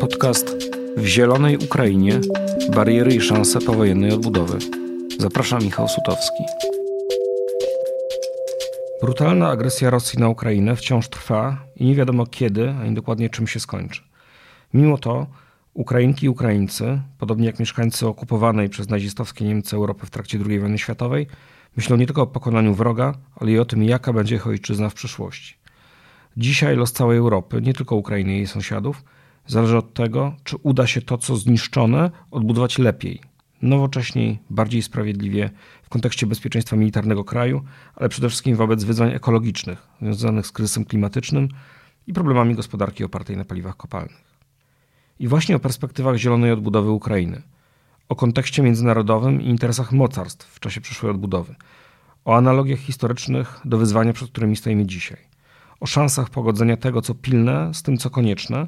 Podcast W Zielonej Ukrainie bariery i szanse powojennej odbudowy. Zapraszam Michał Sutowski. Brutalna agresja Rosji na Ukrainę wciąż trwa i nie wiadomo kiedy, ani dokładnie czym się skończy. Mimo to Ukrainki i Ukraińcy, podobnie jak mieszkańcy okupowanej przez nazistowskie Niemcy Europy w trakcie II wojny światowej, myślą nie tylko o pokonaniu wroga, ale i o tym, jaka będzie ich ojczyzna w przyszłości. Dzisiaj los całej Europy, nie tylko Ukrainy i jej sąsiadów, zależy od tego, czy uda się to, co zniszczone, odbudować lepiej, nowocześniej, bardziej sprawiedliwie w kontekście bezpieczeństwa militarnego kraju, ale przede wszystkim wobec wyzwań ekologicznych związanych z kryzysem klimatycznym i problemami gospodarki opartej na paliwach kopalnych. I właśnie o perspektywach zielonej odbudowy Ukrainy, o kontekście międzynarodowym i interesach mocarstw w czasie przyszłej odbudowy, o analogiach historycznych do wyzwania, przed którymi stoimy dzisiaj, o szansach pogodzenia tego, co pilne, z tym, co konieczne,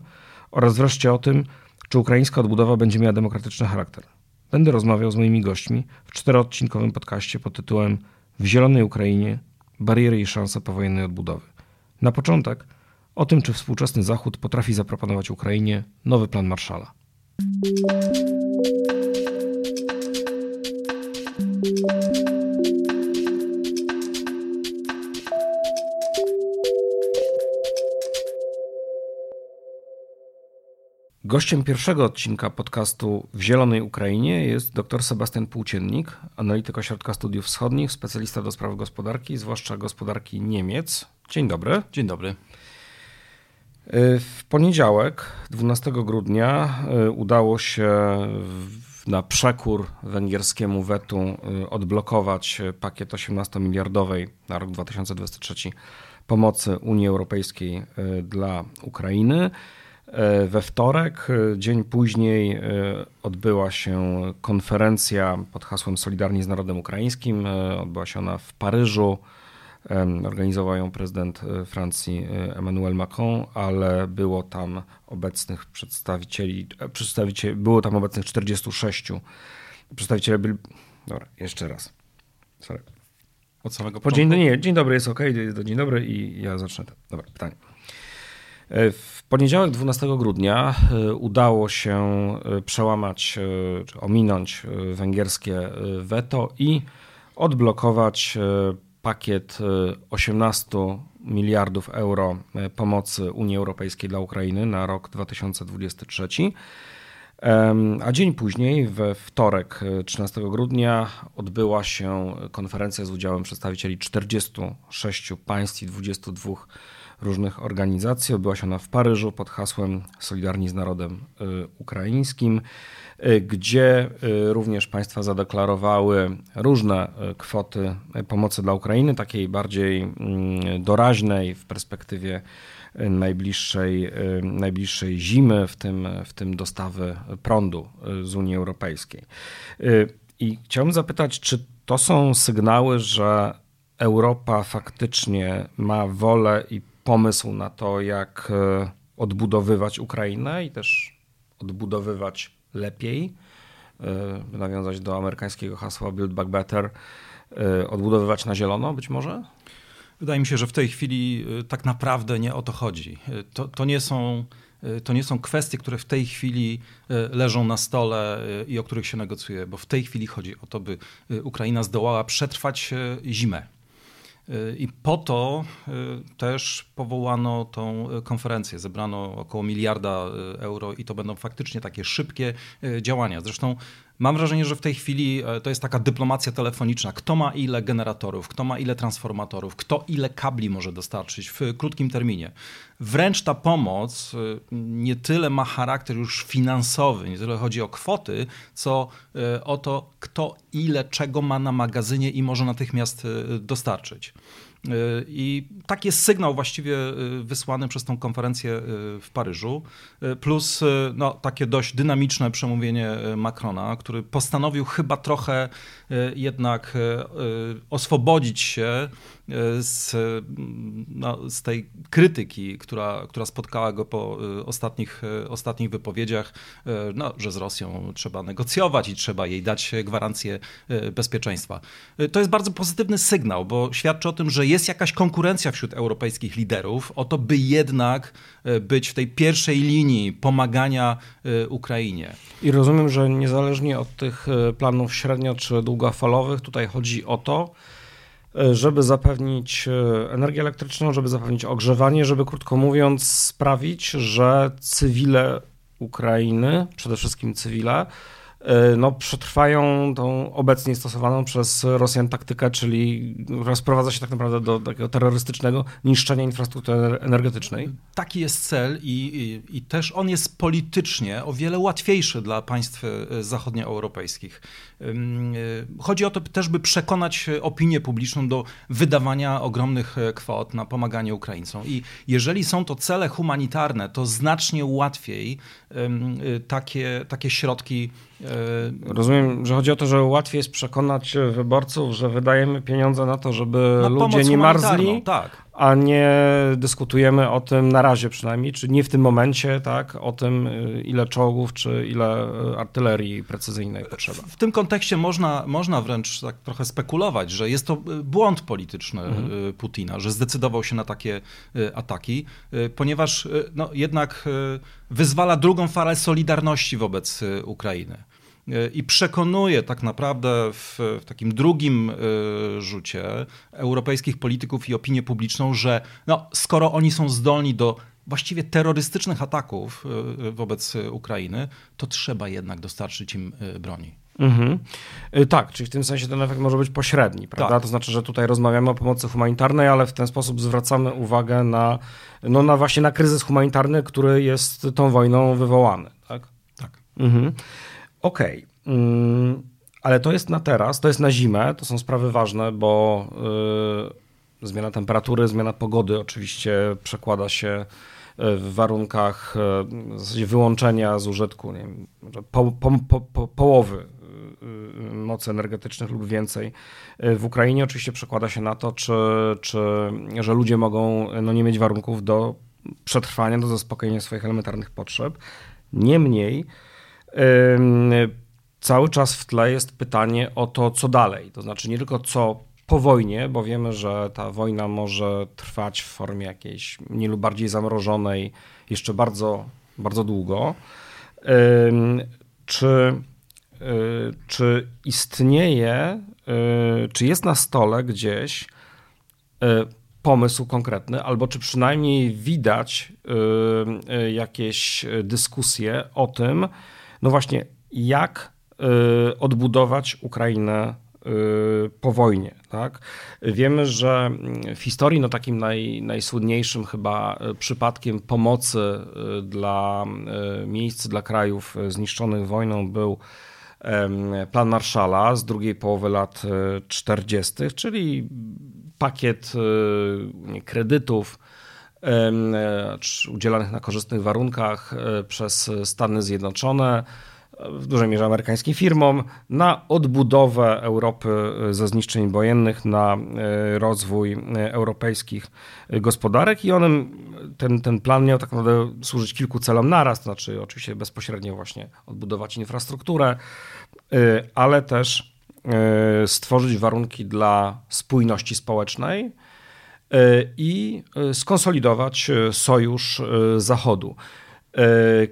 oraz wreszcie o tym, czy ukraińska odbudowa będzie miała demokratyczny charakter. Będę rozmawiał z moimi gośćmi w czteroodcinkowym podcaście pod tytułem W Zielonej Ukrainie bariery i szanse powojennej odbudowy. Na początek o tym, czy współczesny Zachód potrafi zaproponować Ukrainie nowy plan Marszala. Gościem pierwszego odcinka podcastu w Zielonej Ukrainie jest dr Sebastian Płóciennik, analityk Ośrodka Studiów Wschodnich, specjalista do spraw gospodarki, zwłaszcza gospodarki Niemiec. Dzień dobry. Dzień dobry. W poniedziałek, 12 grudnia, y, udało się na przekór węgierskiemu wetu y, odblokować pakiet 18-miliardowej na rok 2023 pomocy Unii Europejskiej y, dla Ukrainy. We wtorek, dzień później, odbyła się konferencja pod hasłem Solidarni z Narodem Ukraińskim. Odbyła się ona w Paryżu. Organizował ją prezydent e, Francji e, Emmanuel Macron, ale było tam obecnych przedstawicieli, e, przedstawicieli było tam obecnych 46 przedstawicieli. Byli, dobra, jeszcze raz. Sorry. Od samego początku? Dzień, nie, dzień dobry jest ok, dzień dobry i ja zacznę. Dobra, pytanie. W poniedziałek 12 grudnia udało się przełamać, czy ominąć węgierskie weto i odblokować pakiet 18 y, miliardów euro pomocy Unii Europejskiej dla Ukrainy na rok 2023. A dzień później, we wtorek 13 y, grudnia, odbyła się konferencja z udziałem przedstawicieli 46 państw i 22 różnych organizacji. Odbyła się ona w Paryżu pod hasłem Solidarni z Narodem Ukraińskim. Y, gdzie y, również państwa zadeklarowały różne y, kwoty pomocy dla Ukrainy, takiej bardziej mm, doraźnej w perspektywie najbliższej, najbliższej zimy, w tym, w tym dostawy prądu z Unii Europejskiej. I chciałbym zapytać, czy to są sygnały, że Europa faktycznie ma wolę i pomysł na to, jak odbudowywać Ukrainę i też odbudowywać lepiej, by nawiązać do amerykańskiego hasła Build Back Better, y, odbudowywać na zielono być może? Wydaje mi się, że w tej chwili tak naprawdę nie o to chodzi. To, to nie są to nie są kwestie, które w tej chwili leżą na stole i o których się negocjuje, bo w tej chwili chodzi o to, by Ukraina zdołała przetrwać zimę. I po to y, też powołano tą konferencję. Zebrano około miliarda y, euro i to będą faktycznie takie szybkie y, działania. Zresztą Mam wrażenie, że w tej chwili e, to jest taka dyplomacja telefoniczna. Kto ma ile generatorów, kto ma ile transformatorów, kto ile kabli może dostarczyć w krótkim terminie. Wręcz ta pomoc e, nie tyle ma charakter już finansowy, nie tyle chodzi o kwoty, co e, o to, kto ile czego ma na magazynie i może natychmiast dostarczyć. I taki jest sygnał właściwie wysłany przez tą konferencję w Paryżu, plus no, takie dość dynamiczne przemówienie Macrona, który postanowił chyba trochę jednak oswobodzić się z, no, z tej krytyki, która, która spotkała go po ostatnich, ostatnich wypowiedziach, no, że z Rosją trzeba negocjować i trzeba jej dać gwarancję bezpieczeństwa. To jest bardzo pozytywny sygnał, bo świadczy o tym, że jest jakaś konkurencja wśród europejskich liderów o to, by jednak być w tej pierwszej linii pomagania Ukrainie. I rozumiem, że niezależnie od tych planów średnio czy długofalowych, tutaj chodzi o to, e, żeby zapewnić e, energię elektryczną, żeby zapewnić ogrzewanie, żeby krótko mówiąc sprawić, że cywile Ukrainy, przede wszystkim cywile, E, no, przetrwają tą obecnie stosowaną przez Rosjan taktykę, czyli rozprowadza się tak naprawdę do takiego terrorystycznego niszczenia infrastruktury energetycznej. Taki jest cel i, i, i też on jest politycznie o wiele łatwiejszy dla państw e, zachodnioeuropejskich. E, chodzi o to też, by przekonać opinię publiczną do wydawania ogromnych kwot na pomaganie Ukraińcom. I jeżeli są to cele humanitarne, to znacznie łatwiej takie, takie środki E, rozumiem, że chodzi o to, że łatwiej jest przekonać wyborców, że wydajemy pieniądze na to, żeby na ludzie nie marzli, tak. A nie dyskutujemy o tym na razie przynajmniej, czy nie w tym momencie, tak, o tym ile czołgów, czy ile artylerii precyzyjnej potrzeba. W tym kontekście można, można wręcz tak trochę spekulować, że jest to błąd polityczny mhm. Putina, że zdecydował się na takie ataki, ponieważ no, jednak wyzwala drugą falę solidarności wobec Ukrainy i przekonuje tak naprawdę w, w, takim drugim e, rzucie europejskich polityków i opinię publiczną, że no, skoro oni są zdolni do właściwie terrorystycznych ataków e, wobec Ukrainy, to trzeba jednak dostarczyć im e, broni. Mhm. Tak, czyli w tym sensie ten efekt może być pośredni, prawda? Tak. To znaczy, że tutaj rozmawiamy o pomocy humanitarnej, ale w ten sposób zwracamy uwagę na, no, na właśnie na kryzys humanitarny, który jest tą wojną wywołany, tak? Tak. Mhm. Okej. Okay. Mm, ale to jest na teraz, to jest na zimę, to są sprawy ważne, bo yy, zmiana temperatury, zmiana pogody oczywiście przekłada się y, w warunkach y, w zasadzie wyłączenia z użytku nie wiem, po, po, po, połowy y, mocy energetycznych lub więcej w Ukrainie oczywiście przekłada się na to, czy, czy, że ludzie mogą no, nie mieć warunków do przetrwania, do zaspokojenia swoich elementarnych potrzeb. Niemniej cały czas w tle jest pytanie o to, co dalej. To znaczy nie tylko co po wojnie, bo wiemy, że ta wojna może trwać w formie jakiejś mniej lub bardziej zamrożonej jeszcze bardzo, bardzo długo. Czy, y, czy istnieje, y, czy jest na stole gdzieś y, pomysł konkretny, albo czy przynajmniej widać jakieś dyskusje o tym, no właśnie, jak y, odbudować Ukrainę y, po wojnie. Tak? Wiemy, że w historii no, takim naj, najsłynniejszym chyba przypadkiem pomocy y, dla miejsc, dla krajów zniszczonych wojną był plan Marszala z drugiej połowy lat 40., czyli pakiet kredytów udzielanych na korzystnych warunkach e, przez Stany Zjednoczone, w dużej mierze amerykańskim firmom, na odbudowę Europy ze zniszczeń wojennych, na e, rozwój europejskich gospodarek. I on, ten, ten plan miał tak naprawdę służyć kilku celom naraz, to znaczy oczywiście bezpośrednio właśnie odbudować infrastrukturę, e, ale też stworzyć warunki dla spójności społecznej, E, i e, skonsolidować e, sojusz Zachodu.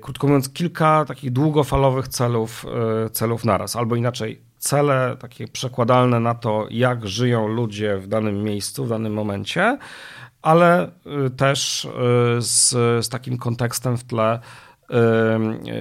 Krótko mówiąc, kilka takich długofalowych celów, celów naraz, albo inaczej, cele takie przekładalne na to, jak żyją ludzie w danym miejscu, w danym momencie, ale też z, z takim kontekstem w tle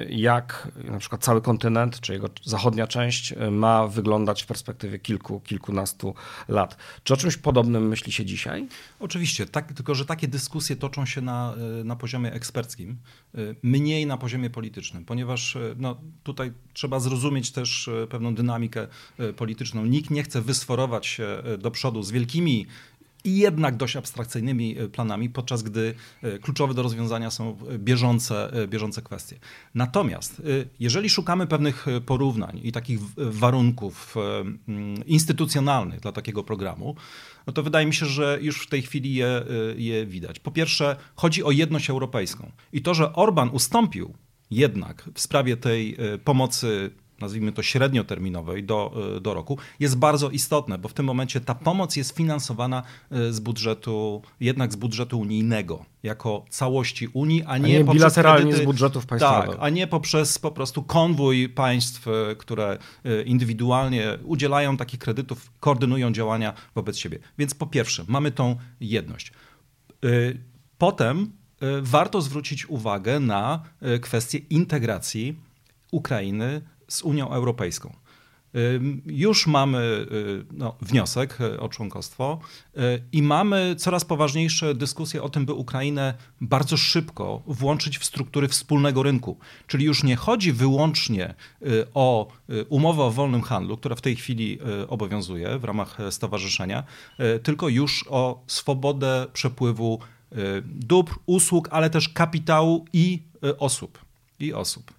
jak na przykład cały kontynent, czy jego zachodnia część y, ma wyglądać w perspektywie kilku, kilkunastu lat. Czy o czymś podobnym myśli się dzisiaj? Oczywiście, tak, tylko że takie dyskusje toczą się na, y, na poziomie eksperckim, y, mniej na poziomie politycznym, ponieważ no, tutaj trzeba zrozumieć też pewną dynamikę polityczną. Nikt nie chce wysforować się do przodu z wielkimi jednak dość abstrakcyjnymi planami, podczas gdy kluczowe do rozwiązania są bieżące, bieżące kwestie. Natomiast jeżeli szukamy pewnych porównań i takich warunków instytucjonalnych dla takiego programu, no to wydaje mi się, że już w tej chwili je, je widać. Po pierwsze, chodzi o jedność europejską. I to, że Orban ustąpił jednak w sprawie tej pomocy nazwijmy to średnioterminowej do, e, do roku, jest bardzo istotne, bo w tym momencie ta pomoc jest finansowana e, z budżetu, jednak z budżetu unijnego, jako całości Unii, a nie, a nie bilateralnie kredyty, z budżetów państwowych. Tak, a nie poprzez po prostu konwój państw, e, które indywidualnie udzielają takich kredytów, koordynują działania wobec siebie. Więc po pierwsze, mamy tą jedność. Potem warto zwrócić uwagę na kwestię integracji Ukrainy z Unią Europejską. Już mamy y, no, wniosek y, o członkostwo y, i mamy coraz poważniejsze dyskusje o tym, by Ukrainę bardzo szybko włączyć w struktury wspólnego rynku. Czyli już nie chodzi wyłącznie o umowę o wolnym handlu, która w tej chwili obowiązuje w ramach stowarzyszenia, tylko już o swobodę przepływu dóbr, usług, ale też kapitału i osób. I osób.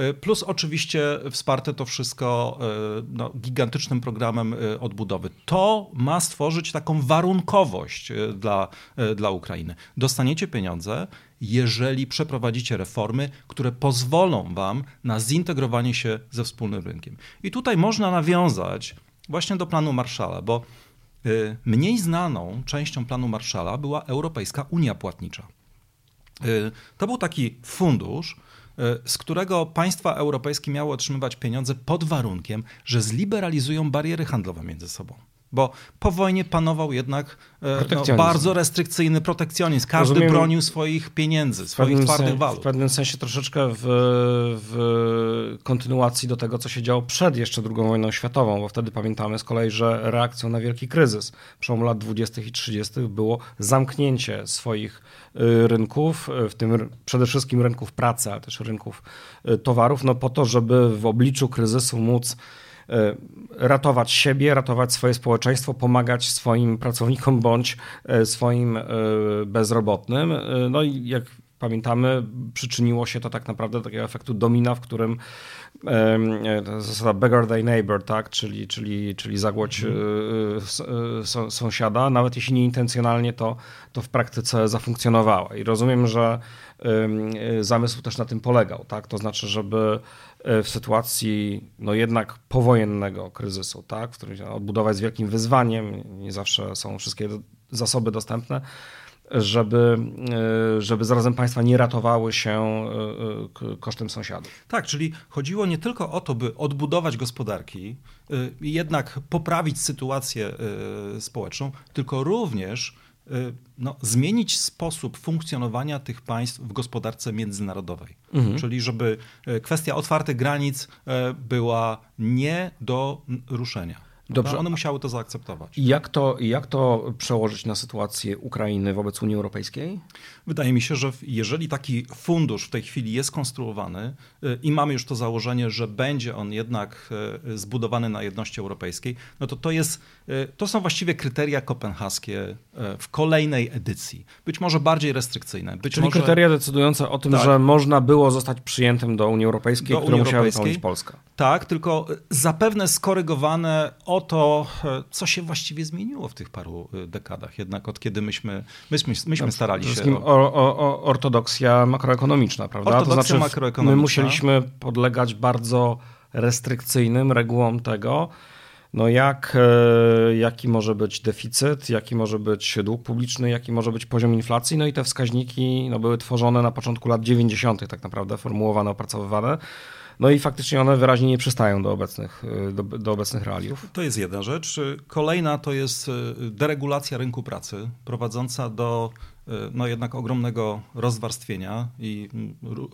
E, plus oczywiście wsparte to wszystko e, no, gigantycznym programem e, odbudowy. To ma stworzyć taką warunkowość dla, dla Ukrainy. Dostaniecie pieniądze, jeżeli przeprowadzicie reformy, które pozwolą wam na zintegrowanie się ze wspólnym rynkiem. I tutaj można nawiązać właśnie do planu Marszala, bo mniej znaną częścią planu Marszala była Europejska Unia Płatnicza. To był taki fundusz, z którego państwa europejskie miały otrzymywać pieniądze pod warunkiem, że zliberalizują bariery handlowe między sobą. Bo po wojnie panował jednak e, no, bardzo restrykcyjny protekcjonizm. Każdy Rozumiem, bronił swoich pieniędzy, swoich twardych walut. W pewnym sensie troszeczkę w, w kontynuacji do tego, co się działo przed jeszcze II wojną światową, bo wtedy pamiętamy z kolei, że reakcją na wielki kryzys przełomu lat 20. i 30. było zamknięcie swoich y, rynków, y, w tym przede wszystkim rynków pracy, ale też rynków y, towarów, no po to, żeby w obliczu kryzysu móc ratować siebie, ratować swoje społeczeństwo, pomagać swoim pracownikom bądź e, swoim e, bezrobotnym. No i jak pamiętamy, przyczyniło się to tak naprawdę do takiego efektu domina, w którym zasada beggar thy neighbor, tak? czyli, czyli, czyli zagłoć mm. sąsiada, nawet jeśli nieintencjonalnie to, to w praktyce zafunkcjonowało. I rozumiem, że zamysł też na tym polegał, tak? to znaczy, żeby E, w sytuacji no jednak powojennego kryzysu, tak, w którym odbudowa jest wielkim wyzwaniem, nie zawsze są wszystkie zasoby dostępne, żeby, e, żeby zarazem państwa nie ratowały się e, kosztem sąsiadów. Tak, czyli chodziło nie tylko o to, by odbudować gospodarki i jednak poprawić sytuację społeczną, tylko również no, zmienić sposób funkcjonowania tych państw w gospodarce międzynarodowej. Mhm. Czyli żeby y, kwestia otwartych granic y, była nie do ruszenia. Dobrze. One musiały to zaakceptować. I jak to, jak to przełożyć na sytuację Ukrainy wobec Unii Europejskiej? Wydaje mi się, że jeżeli taki fundusz w tej chwili jest konstruowany y, i mamy już to założenie, że będzie on jednak y, zbudowany na jedności europejskiej, no to to, jest, y, to są właściwie kryteria kopenhaskie w kolejnej edycji. Być może bardziej restrykcyjne. Być Czyli może... kryteria decydujące o tym, tak. że można było zostać przyjętym do Unii Europejskiej, do które Unii musiała wypełnić Polska. Tak, tylko zapewne skorygowane o to, e, co się właściwie zmieniło w tych paru e, dekadach, jednak od kiedy myśmy, myśmy, myśmy starali się. O... O, o, ortodoksja makroekonomiczna, prawda? Ortodoksja to znaczy, makroekonomiczna. My musieliśmy podlegać bardzo restrykcyjnym regułom tego, no jak, e, jaki może być deficyt, jaki może być dług publiczny, jaki może być poziom inflacji. No i te wskaźniki no, były tworzone na początku lat 90., tak naprawdę, formułowane, opracowywane. No i faktycznie one wyraźnie nie przystają do obecnych, y, do, do, obecnych realiów. To jest jedna rzecz. Kolejna to jest y, deregulacja rynku pracy prowadząca do no jednak ogromnego rozwarstwienia i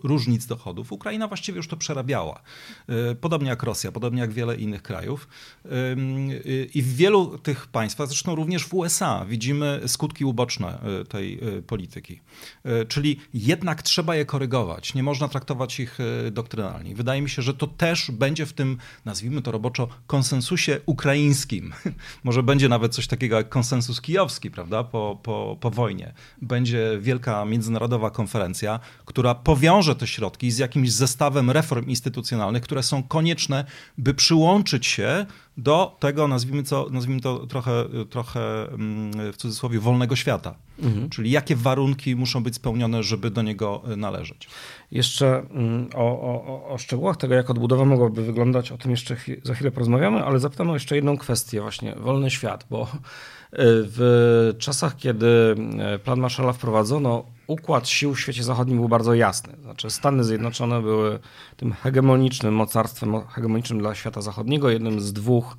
różnic dochodów, Ukraina właściwie już to przerabiała. Podobnie jak Rosja, podobnie jak wiele innych krajów. I w wielu tych państwach, zresztą również w USA, widzimy skutki uboczne tej polityki. Czyli jednak trzeba je korygować. Nie można traktować ich doktrynalnie. Wydaje mi się, że to też będzie w tym, nazwijmy to roboczo, konsensusie ukraińskim. Może będzie nawet coś takiego jak konsensus kijowski, prawda, po, po, po wojnie. Będzie wielka międzynarodowa konferencja, która powiąże te środki z jakimś zestawem reform instytucjonalnych, które są konieczne, by przyłączyć się do tego, nazwijmy to, nazwijmy to trochę, trochę mm, w cudzysłowie, wolnego świata. Mhm. Czyli jakie warunki muszą być spełnione, żeby do niego e, należeć. Jeszcze mm, o, o, o szczegółach tego, jak odbudowa mogłaby wyglądać, o tym jeszcze za chwilę porozmawiamy, ale zapytam o jeszcze jedną kwestię, właśnie wolny świat, bo w czasach, kiedy e, plan Marshalla wprowadzono, układ sił w świecie zachodnim był bardzo jasny. Znaczy Stany Zjednoczone były tym hegemonicznym mocarstwem, hegemonicznym dla świata zachodniego, jednym z dwóch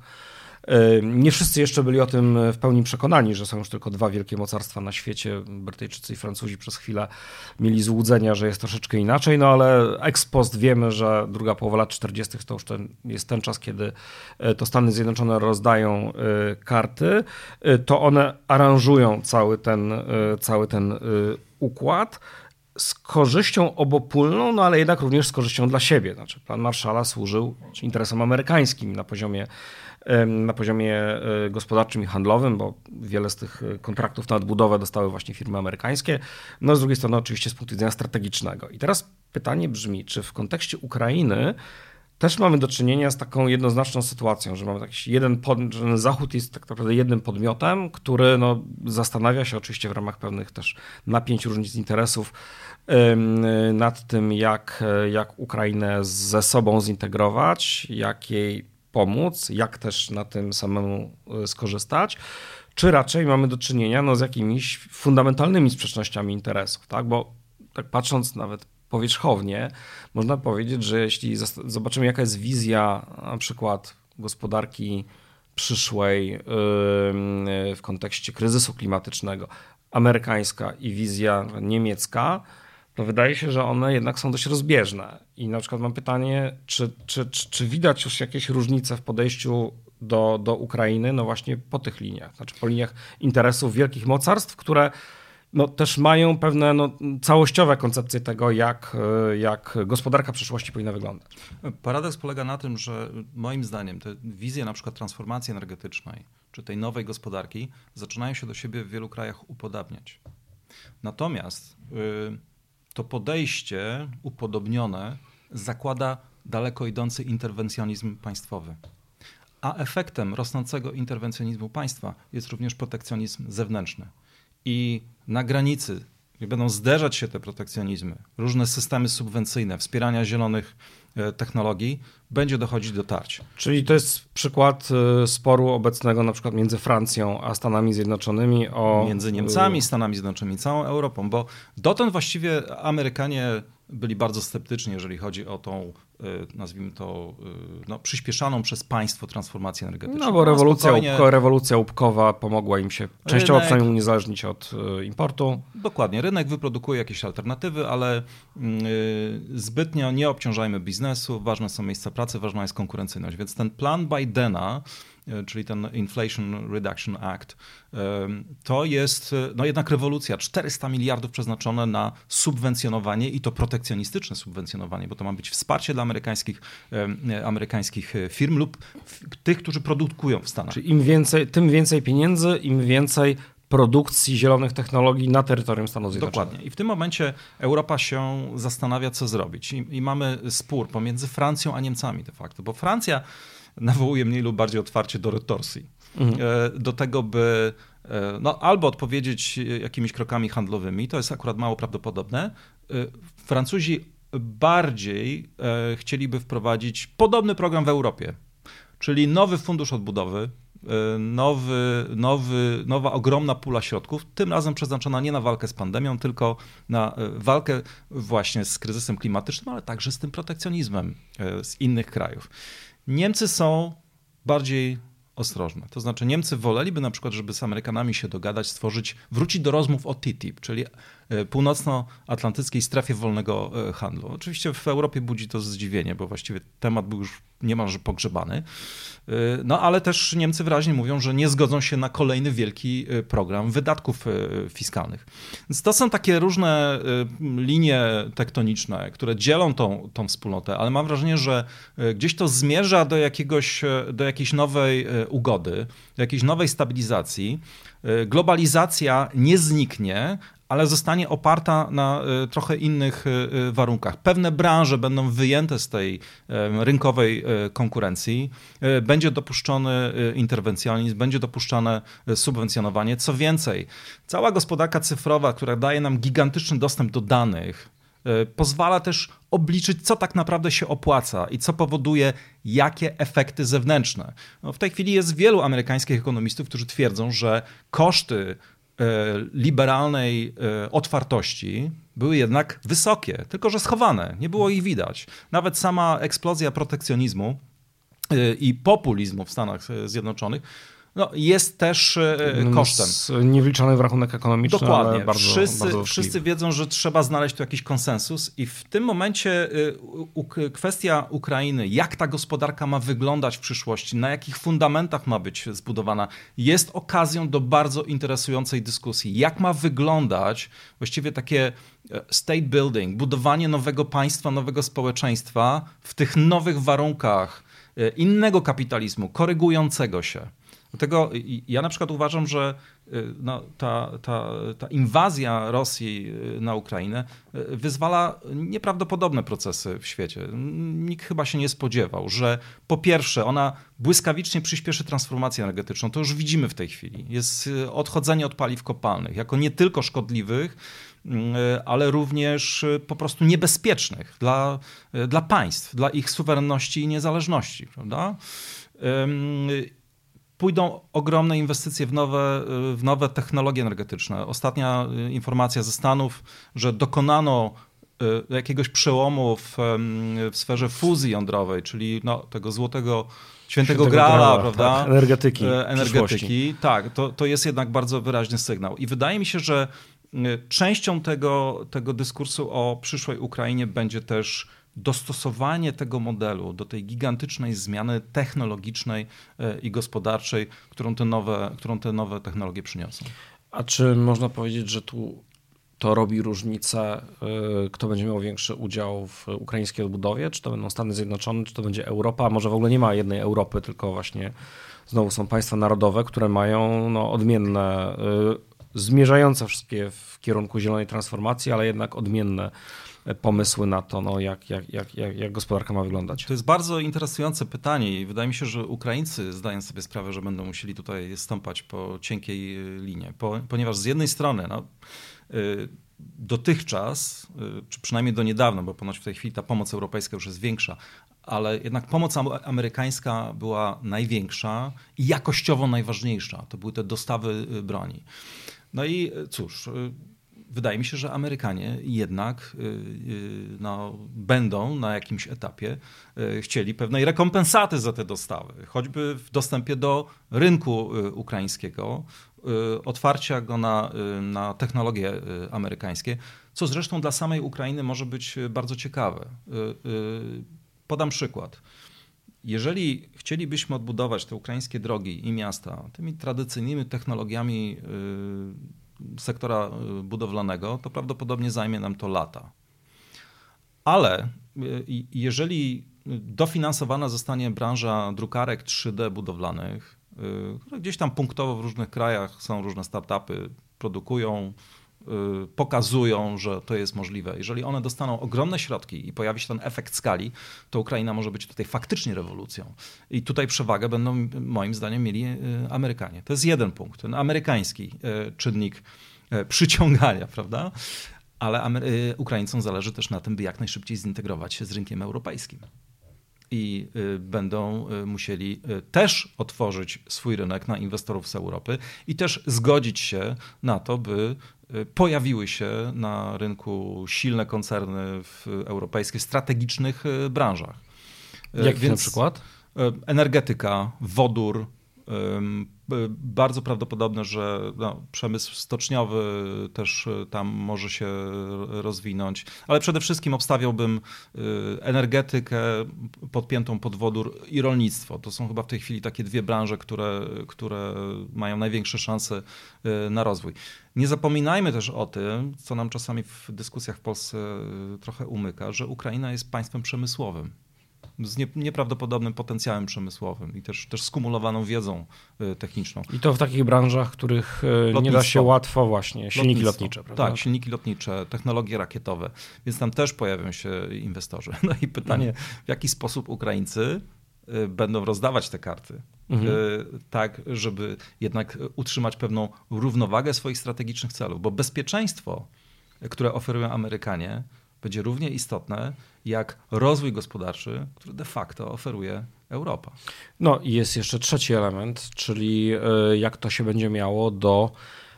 nie wszyscy jeszcze byli o tym w pełni przekonani, że są już tylko dwa wielkie mocarstwa na świecie. Brytyjczycy i Francuzi przez chwilę mieli złudzenia, że jest troszeczkę inaczej, no ale ex post wiemy, że druga połowa lat 40. to już ten, jest ten czas, kiedy e, to Stany Zjednoczone rozdają e, karty, e, to one aranżują cały ten, cały ten układ z korzyścią obopólną, no ale jednak również z korzyścią dla siebie. Znaczy, plan Marszala służył interesom amerykańskim na poziomie na poziomie e, gospodarczym i handlowym, bo wiele z tych e, kontraktów na odbudowę dostały właśnie firmy amerykańskie. No z drugiej strony oczywiście z punktu widzenia strategicznego. I teraz pytanie brzmi, czy w kontekście Ukrainy też mamy do czynienia z taką jednoznaczną sytuacją, że mamy jakiś jeden pod, Zachód jest tak naprawdę jednym podmiotem, który no, zastanawia się oczywiście w ramach pewnych też napięć, różnic interesów nad tym, jak, jak Ukrainę ze sobą zintegrować, jak jej pomóc, jak też na tym samemu e, skorzystać, czy raczej mamy do czynienia no, z jakimiś fundamentalnymi sprzecznościami interesów, tak? Bo tak patrząc nawet powierzchownie, można powiedzieć, że jeśli zobaczymy, jaka jest wizja na przykład gospodarki przyszłej w kontekście kryzysu klimatycznego, amerykańska i wizja niemiecka, to wydaje się, że one jednak są dość rozbieżne. I na przykład mam pytanie, czy, czy, czy, czy widać już jakieś różnice w podejściu do, do Ukrainy, no właśnie po tych liniach, znaczy po liniach interesów wielkich mocarstw, które no, też mają pewne no, całościowe koncepcje tego, jak, jak gospodarka przyszłości powinna wyglądać. Paradoks polega na tym, że moim zdaniem te wizje na przykład transformacji energetycznej, czy tej nowej gospodarki, zaczynają się do siebie w wielu krajach upodabniać. Natomiast yy, to podejście upodobnione zakłada daleko idący interwencjonizm państwowy. A efektem rosnącego interwencjonizmu państwa jest również protekcjonizm zewnętrzny. I na granicy będą zderzać się te protekcjonizmy, różne systemy subwencyjne, wspierania zielonych e, technologii, będzie dochodzić do tarć. Czyli to jest przykład e, sporu obecnego na przykład między Francją a Stanami Zjednoczonymi o... Między Niemcami, Stanami Zjednoczonymi, całą Europą, bo dotąd właściwie Amerykanie byli bardzo sceptyczni, jeżeli chodzi o tą, y, nazwijmy to, y, no, przyspieszaną przez państwo transformację energetyczną. No bo rewolucja, spokojnie... łupko, rewolucja łupkowa pomogła im się częściowo rynek, przynajmniej uniezależnić od y, importu. Dokładnie. Rynek wyprodukuje jakieś alternatywy, ale zbytnio nie obciążajmy biznesu. Ważne są miejsca pracy, ważna jest konkurencyjność. Więc ten plan Bidena E, czyli ten Inflation Reduction Act, to jest e, no jednak rewolucja. 400 miliardów przeznaczone na subwencjonowanie i to protekcjonistyczne subwencjonowanie, bo to ma być wsparcie dla amerykańskich, e, amerykańskich firm lub tych, którzy produkują w Stanach. Czyli im więcej, tym więcej pieniędzy, im więcej produkcji zielonych technologii na terytorium Stanów Zjednoczonych. Dokładnie. I w tym momencie Europa się zastanawia, co zrobić. I, I, mamy spór pomiędzy Francją a Niemcami de facto, bo Francja nawołuje mniej lub bardziej otwarcie do retorsji. Mhm. E, do tego, by e, no, albo odpowiedzieć jakimiś krokami handlowymi, to jest akurat mało prawdopodobne. E, Francuzi bardziej chcieliby wprowadzić podobny program w Europie, czyli nowy fundusz odbudowy, nowy, nowy, nowa ogromna pula środków, tym razem przeznaczona nie na walkę z pandemią, tylko na walkę właśnie z kryzysem klimatycznym, ale także z tym protekcjonizmem z innych krajów. Niemcy są bardziej ostrożne. To znaczy Niemcy woleliby na przykład, żeby z Amerykanami się dogadać, stworzyć, wrócić do rozmów o TTIP, czyli północnoatlantyckiej strefie wolnego e, handlu. Oczywiście w Europie budzi to zdziwienie, bo właściwie temat był już niemalże pogrzebany. E, no ale też Niemcy wyraźnie mówią, że nie zgodzą się na kolejny wielki program wydatków fiskalnych. Więc to są takie różne linie tektoniczne, które dzielą tą, tą wspólnotę, ale mam wrażenie, że gdzieś to zmierza do, jakiegoś, do jakiejś nowej ugody, do jakiejś nowej stabilizacji. E, globalizacja nie zniknie, ale zostanie oparta na e, trochę innych e, warunkach. Pewne branże będą wyjęte z tej rynkowej konkurencji, będzie dopuszczony interwencjonizm, będzie dopuszczane subwencjonowanie. Co więcej, cała gospodarka cyfrowa, która daje nam gigantyczny dostęp do danych, pozwala też obliczyć, co tak naprawdę się opłaca i co powoduje jakie efekty zewnętrzne. No w tej chwili jest wielu amerykańskich ekonomistów, którzy twierdzą, że koszty liberalnej e, otwartości były jednak wysokie, tylko że schowane, nie było ich widać. Nawet sama eksplozja protekcjonizmu i populizmu w Stanach Zjednoczonych no, jest też e, no, kosztem. Niewliczony w rachunek ekonomiczny. Dokładnie. bardzo, wszyscy, bardzo wszyscy wiedzą, że trzeba znaleźć tu jakiś konsensus, i w tym momencie e, kwestia Ukrainy, jak ta gospodarka ma wyglądać w przyszłości, na jakich fundamentach ma być zbudowana, jest okazją do bardzo interesującej dyskusji. Jak ma wyglądać właściwie takie e, state building, budowanie nowego państwa, nowego społeczeństwa w tych nowych warunkach innego kapitalizmu, korygującego się. Dlatego ja na przykład uważam, że y, no, ta, ta, ta inwazja Rosji y, na Ukrainę y, wyzwala nieprawdopodobne procesy w świecie. Nikt chyba się nie spodziewał, że po pierwsze ona błyskawicznie przyspieszy transformację energetyczną. To już widzimy w tej chwili. Jest odchodzenie od paliw kopalnych jako nie tylko szkodliwych, ale również po prostu niebezpiecznych dla, dla państw, dla ich suwerenności i niezależności. Prawda? Pójdą ogromne inwestycje w nowe, w nowe technologie energetyczne. Ostatnia y, informacja ze Stanów, że dokonano y, jakiegoś przełomu w, w sferze fuzji jądrowej, czyli no, tego złotego świętego, świętego grala, grala, prawda? Tak, energetyki. E, energetyki. Tak, to, to jest jednak bardzo wyraźny sygnał. I wydaje mi się, że y, częścią tego, tego dyskursu o przyszłej Ukrainie będzie też dostosowanie tego modelu do tej gigantycznej zmiany technologicznej e, i gospodarczej, którą te nowe, którą te nowe technologie przyniosą. A czy można powiedzieć, że tu to robi różnicę, e, kto będzie miał większy udział w ukraińskiej odbudowie? Czy to będą Stany Zjednoczone, czy to będzie Europa? A może w ogóle nie ma jednej Europy, tylko właśnie znowu są państwa narodowe, które mają no, odmienne, e, zmierzające wszystkie w kierunku zielonej transformacji, ale jednak odmienne pomysły na to, no, jak, jak, jak, jak, gospodarka ma wyglądać? To jest bardzo interesujące pytanie i wydaje mi się, że Ukraińcy zdają sobie sprawę, że będą musieli tutaj stąpać po cienkiej linie, po, ponieważ z jednej strony no, y, dotychczas, czy przynajmniej do niedawna, bo ponoć w tej chwili ta pomoc europejska już jest większa, ale jednak pomoc amerykańska była największa i jakościowo najważniejsza. To były te dostawy broni. No i cóż, wydaje mi się, że Amerykanie jednak y, no, będą na jakimś etapie chcieli pewnej rekompensaty za te dostawy, choćby w dostępie do rynku ukraińskiego, otwarcia go na, na technologie amerykańskie, co zresztą dla samej Ukrainy może być bardzo ciekawe. Podam przykład. Jeżeli chcielibyśmy odbudować te ukraińskie drogi i miasta tymi tradycyjnymi technologiami sektora y, budowlanego, to prawdopodobnie zajmie nam to lata. Ale y, jeżeli dofinansowana zostanie branża drukarek 3D budowlanych, y, które gdzieś tam punktowo w różnych krajach są różne startupy, produkują, Y, pokazują, że to jest możliwe. Jeżeli one dostaną ogromne środki i pojawi się ten efekt skali, to Ukraina może być tutaj faktycznie rewolucją. I tutaj przewagę będą moim zdaniem mieli y, Amerykanie. To jest jeden punkt, ten amerykański y, czynnik przyciągania, prawda? Ale Ukraińcom zależy też na tym, by jak najszybciej zintegrować się z rynkiem europejskim i będą musieli też otworzyć swój rynek na inwestorów z Europy i też zgodzić się na to, by Y, pojawiły się na rynku silne koncerny w europejskich strategicznych y, branżach. Y, Jak Więc na przykład? Energetyka, wodór, Bardzo prawdopodobne, że no, przemysł stoczniowy też tam może się rozwinąć, ale przede wszystkim obstawiałbym energetykę podpiętą pod wodór i rolnictwo. To są chyba w tej chwili takie dwie branże, które, które mają największe szanse na rozwój. Nie zapominajmy też o tym, co nam czasami w dyskusjach w Polsce trochę umyka, że Ukraina jest państwem przemysłowym z nie, nieprawdopodobnym potencjałem przemysłowym i też, też skumulowaną wiedzą y, techniczną. I to w takich branżach, których Lotnictwo. nie da się łatwo właśnie, silniki Lotnictwo. lotnicze. Prawda? Tak, silniki lotnicze, technologie rakietowe, więc tam też pojawią się inwestorzy. No i pytanie, w jaki sposób Ukraińcy y, będą rozdawać te karty, mhm. Y, tak żeby jednak utrzymać pewną równowagę swoich strategicznych celów, bo bezpieczeństwo, które oferują Amerykanie, będzie równie istotne jak rozwój gospodarczy, który de facto oferuje Europa. No i jest jeszcze trzeci element, czyli e, jak to się będzie miało do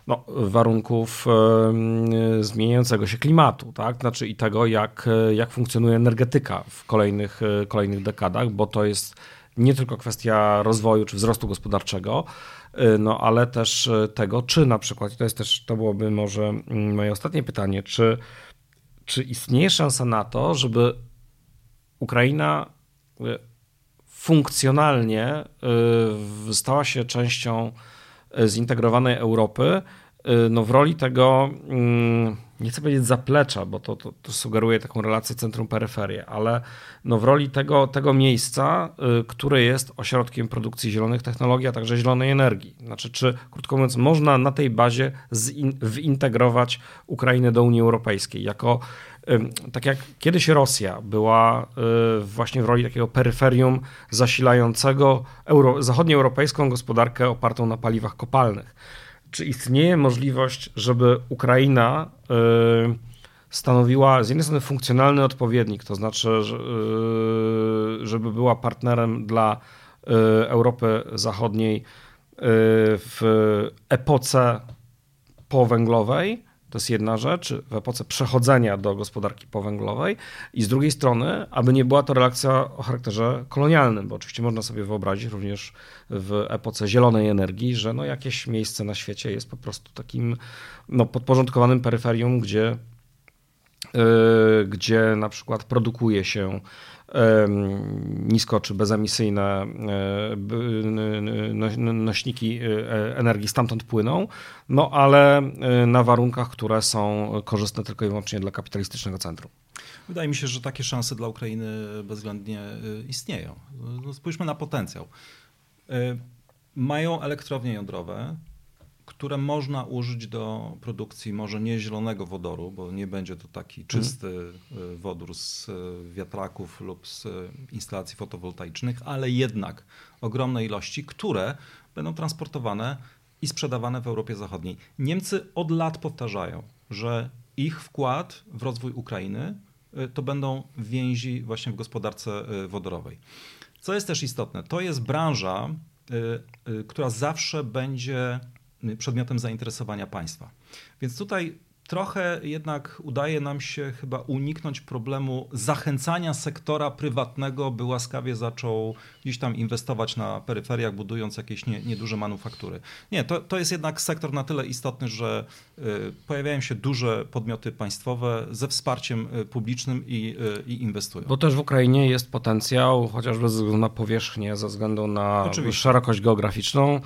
no, warunków e, zmieniającego się klimatu, tak? Znaczy i tego, jak, e, jak funkcjonuje energetyka w kolejnych, kolejnych dekadach, bo to jest nie tylko kwestia rozwoju czy wzrostu gospodarczego, no ale też tego, czy na przykład, to jest też, to byłoby może moje ostatnie pytanie, czy czy istnieje szansa na to, żeby Ukraina funkcjonalnie e, stała się częścią e, zintegrowanej Europy, no w roli tego, mm, nie chcę powiedzieć zaplecza, bo to, to, to sugeruje taką relację centrum-peryferię, ale no w roli tego, tego miejsca, które jest ośrodkiem produkcji zielonych technologii, a także zielonej energii. Znaczy, czy krótko mówiąc, można na tej bazie zintegrować Ukrainę do Unii Europejskiej jako tak jak kiedyś Rosja była y, właśnie w roli takiego peryferium zasilającego euro, zachodnioeuropejską gospodarkę opartą na paliwach kopalnych. Czy istnieje możliwość, żeby Ukraina y, stanowiła z jednej strony funkcjonalny odpowiednik, to znaczy, y, żeby była partnerem dla Europy Zachodniej w epoce powęglowej, to jest jedna rzecz, w epoce przechodzenia do gospodarki powęglowej i z drugiej strony, aby nie była to relacja o charakterze kolonialnym, bo oczywiście można sobie wyobrazić również w epoce zielonej energii, że no jakieś miejsce na świecie jest po prostu takim no, podporządkowanym peryferium, gdzie, yy, gdzie na przykład produkuje się nisko czy bezemisyjne nośniki e, energii stamtąd płyną, no ale e, na warunkach, które są korzystne tylko i wyłącznie dla kapitalistycznego centrum. Wydaje mi się, że takie szanse dla Ukrainy bezwzględnie e, istnieją. No, spójrzmy na potencjał. Mają elektrownie jądrowe, które można użyć do produkcji może nie zielonego wodoru, bo nie będzie to taki mhm. czysty mm. wodór z e, wiatraków lub z e, instalacji fotowoltaicznych, ale jednak ogromne ilości, które będą transportowane i sprzedawane w Europie Zachodniej. Niemcy od lat powtarzają, że ich wkład w rozwój Ukrainy to będą więzi właśnie w gospodarce wodorowej. Co jest też istotne, to jest branża, która zawsze będzie przedmiotem zainteresowania państwa. Więc tutaj trochę jednak udaje nam się chyba uniknąć problemu zachęcania sektora prywatnego, by łaskawie zaczął gdzieś tam inwestować na peryferiach, budując jakieś nie, nieduże manufaktury. Nie, to, to jest jednak sektor na tyle istotny, że y, pojawiają się duże podmioty państwowe ze wsparciem y, publicznym i, y, i inwestują. Bo też w Ukrainie jest potencjał, chociażby ze względu na powierzchnię, ze względu na Oczywiście. szerokość geograficzną,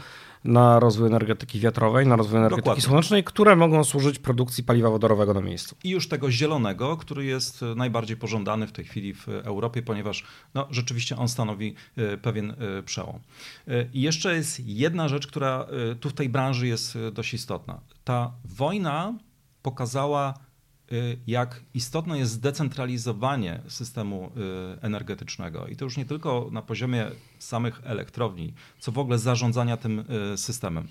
na rozwój energetyki wiatrowej, na rozwój energetyki Dokładnie. słonecznej, które mogą służyć produkcji paliwa wodorowego na miejscu. I już tego zielonego, który jest najbardziej pożądany w tej chwili w Europie, ponieważ no, rzeczywiście on stanowi e, pewien e, przełom. E, I jeszcze jest jedna rzecz, która tu w tej branży jest dość istotna. Ta wojna pokazała jak istotne jest zdecentralizowanie systemu y, energetycznego. I to już nie tylko na poziomie samych elektrowni, co w ogóle zarządzania tym y, systemem.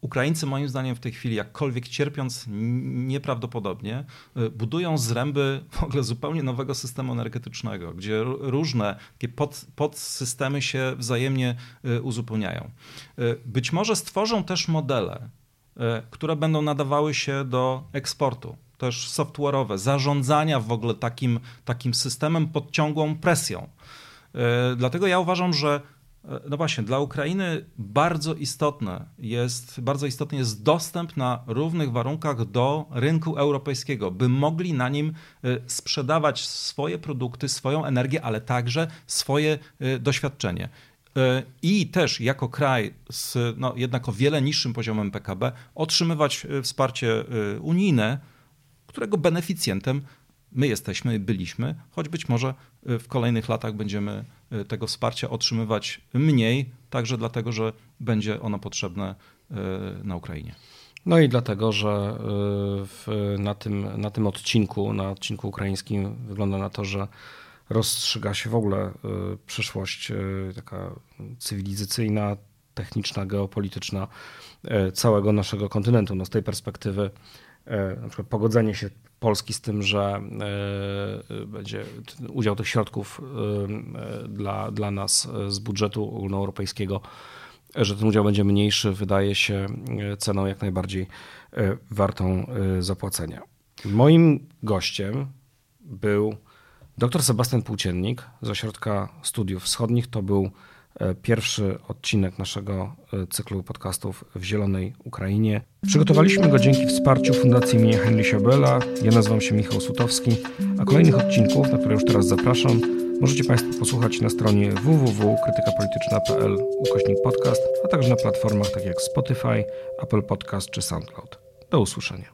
Ukraińcy, moim zdaniem, w tej chwili, jakkolwiek cierpiąc nieprawdopodobnie, budują zręby w ogóle zupełnie nowego systemu energetycznego, gdzie różne takie pod, podsystemy się wzajemnie uzupełniają. Być może stworzą też modele, które będą nadawały się do eksportu też software'owe, zarządzania w ogóle takim, takim systemem pod ciągłą presją. E, dlatego ja uważam, że no właśnie, dla Ukrainy bardzo istotne jest, bardzo istotny jest dostęp na równych warunkach do rynku europejskiego, by mogli na nim sprzedawać swoje produkty, swoją energię, ale także swoje doświadczenie. I też jako kraj z no, jednak o wiele niższym poziomem PKB otrzymywać wsparcie unijne, którego beneficjentem my jesteśmy, byliśmy, choć być może y, w kolejnych latach będziemy tego wsparcia otrzymywać mniej, także dlatego, że będzie ono potrzebne na Ukrainie. No i dlatego, że w, na, tym, na tym odcinku, na odcinku ukraińskim wygląda na to, że rozstrzyga się w ogóle przyszłość taka cywilizacyjna, techniczna, geopolityczna całego naszego kontynentu. No z tej perspektywy na przykład pogodzenie się Polski z tym, że będzie udział tych środków dla, dla nas z budżetu ogólnoeuropejskiego, że ten udział będzie mniejszy, wydaje się ceną jak najbardziej wartą zapłacenia. Moim gościem był dr Sebastian Płóciennik z Ośrodka Studiów Wschodnich. To był E, pierwszy odcinek naszego e, cyklu podcastów w Zielonej Ukrainie. Przygotowaliśmy go dzięki wsparciu Fundacji imienia Henrysia Bella. Ja nazywam się Michał Sutowski, a kolejnych odcinków, na które już teraz zapraszam, możecie Państwo posłuchać na stronie www.krytykapolityczna.pl ukośnik podcast, a także na platformach takich jak Spotify, Apple Podcast czy SoundCloud. Do usłyszenia.